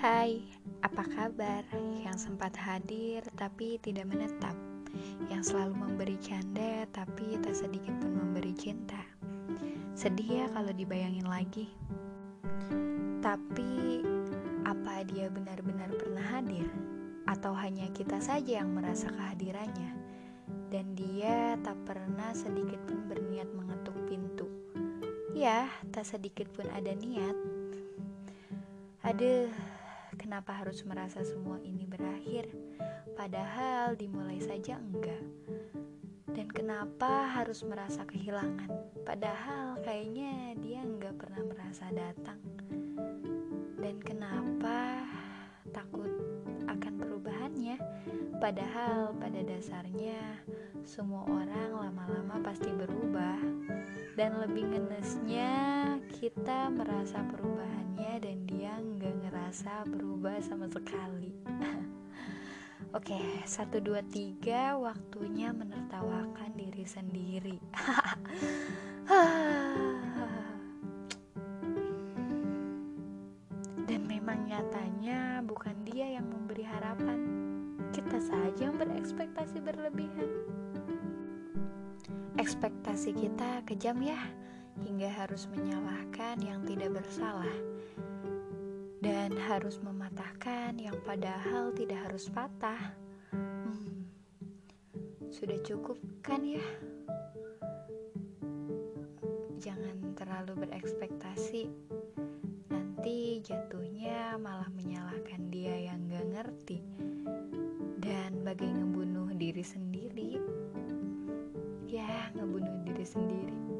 Apa kabar yang sempat hadir tapi tidak menetap, yang selalu memberi canda tapi tak sedikit pun memberi cinta? Sedih ya kalau dibayangin lagi. Tapi apa dia benar-benar pernah hadir? Atau hanya kita saja yang merasa kehadirannya? Dan dia tak pernah sedikit pun berniat mengetuk pintu. Ya, tak sedikit pun ada niat. Aduh, kenapa harus merasa semua ini berakhir? Padahal dimulai saja enggak. Dan kenapa harus merasa kehilangan? Padahal kayaknya dia enggak pernah merasa datang. Dan kenapa takut akan perubahannya? Padahal pada dasarnya semua orang lama-lama pasti berubah. Dan lebih ngenesnya kita merasa perubahannya dan dia nggak ngerasa berubah sama sekali. Oke, satu dua tiga, waktunya menertawakan diri sendiri. Dan memang nyatanya bukan dia yang memberi harapan, kita saja yang berekspektasi berlebihan. Ekspektasi kita kejam ya, hingga harus menyalahkan yang tidak bersalah dan harus mematahkan yang padahal tidak harus patah. Hmm, sudah cukup kan ya? Jangan terlalu berekspektasi, nanti jatuhnya malah menyalahkan dia yang gak ngerti dan bagai ngebunuh diri sendiri. Ya, ngebunuh diri sendiri.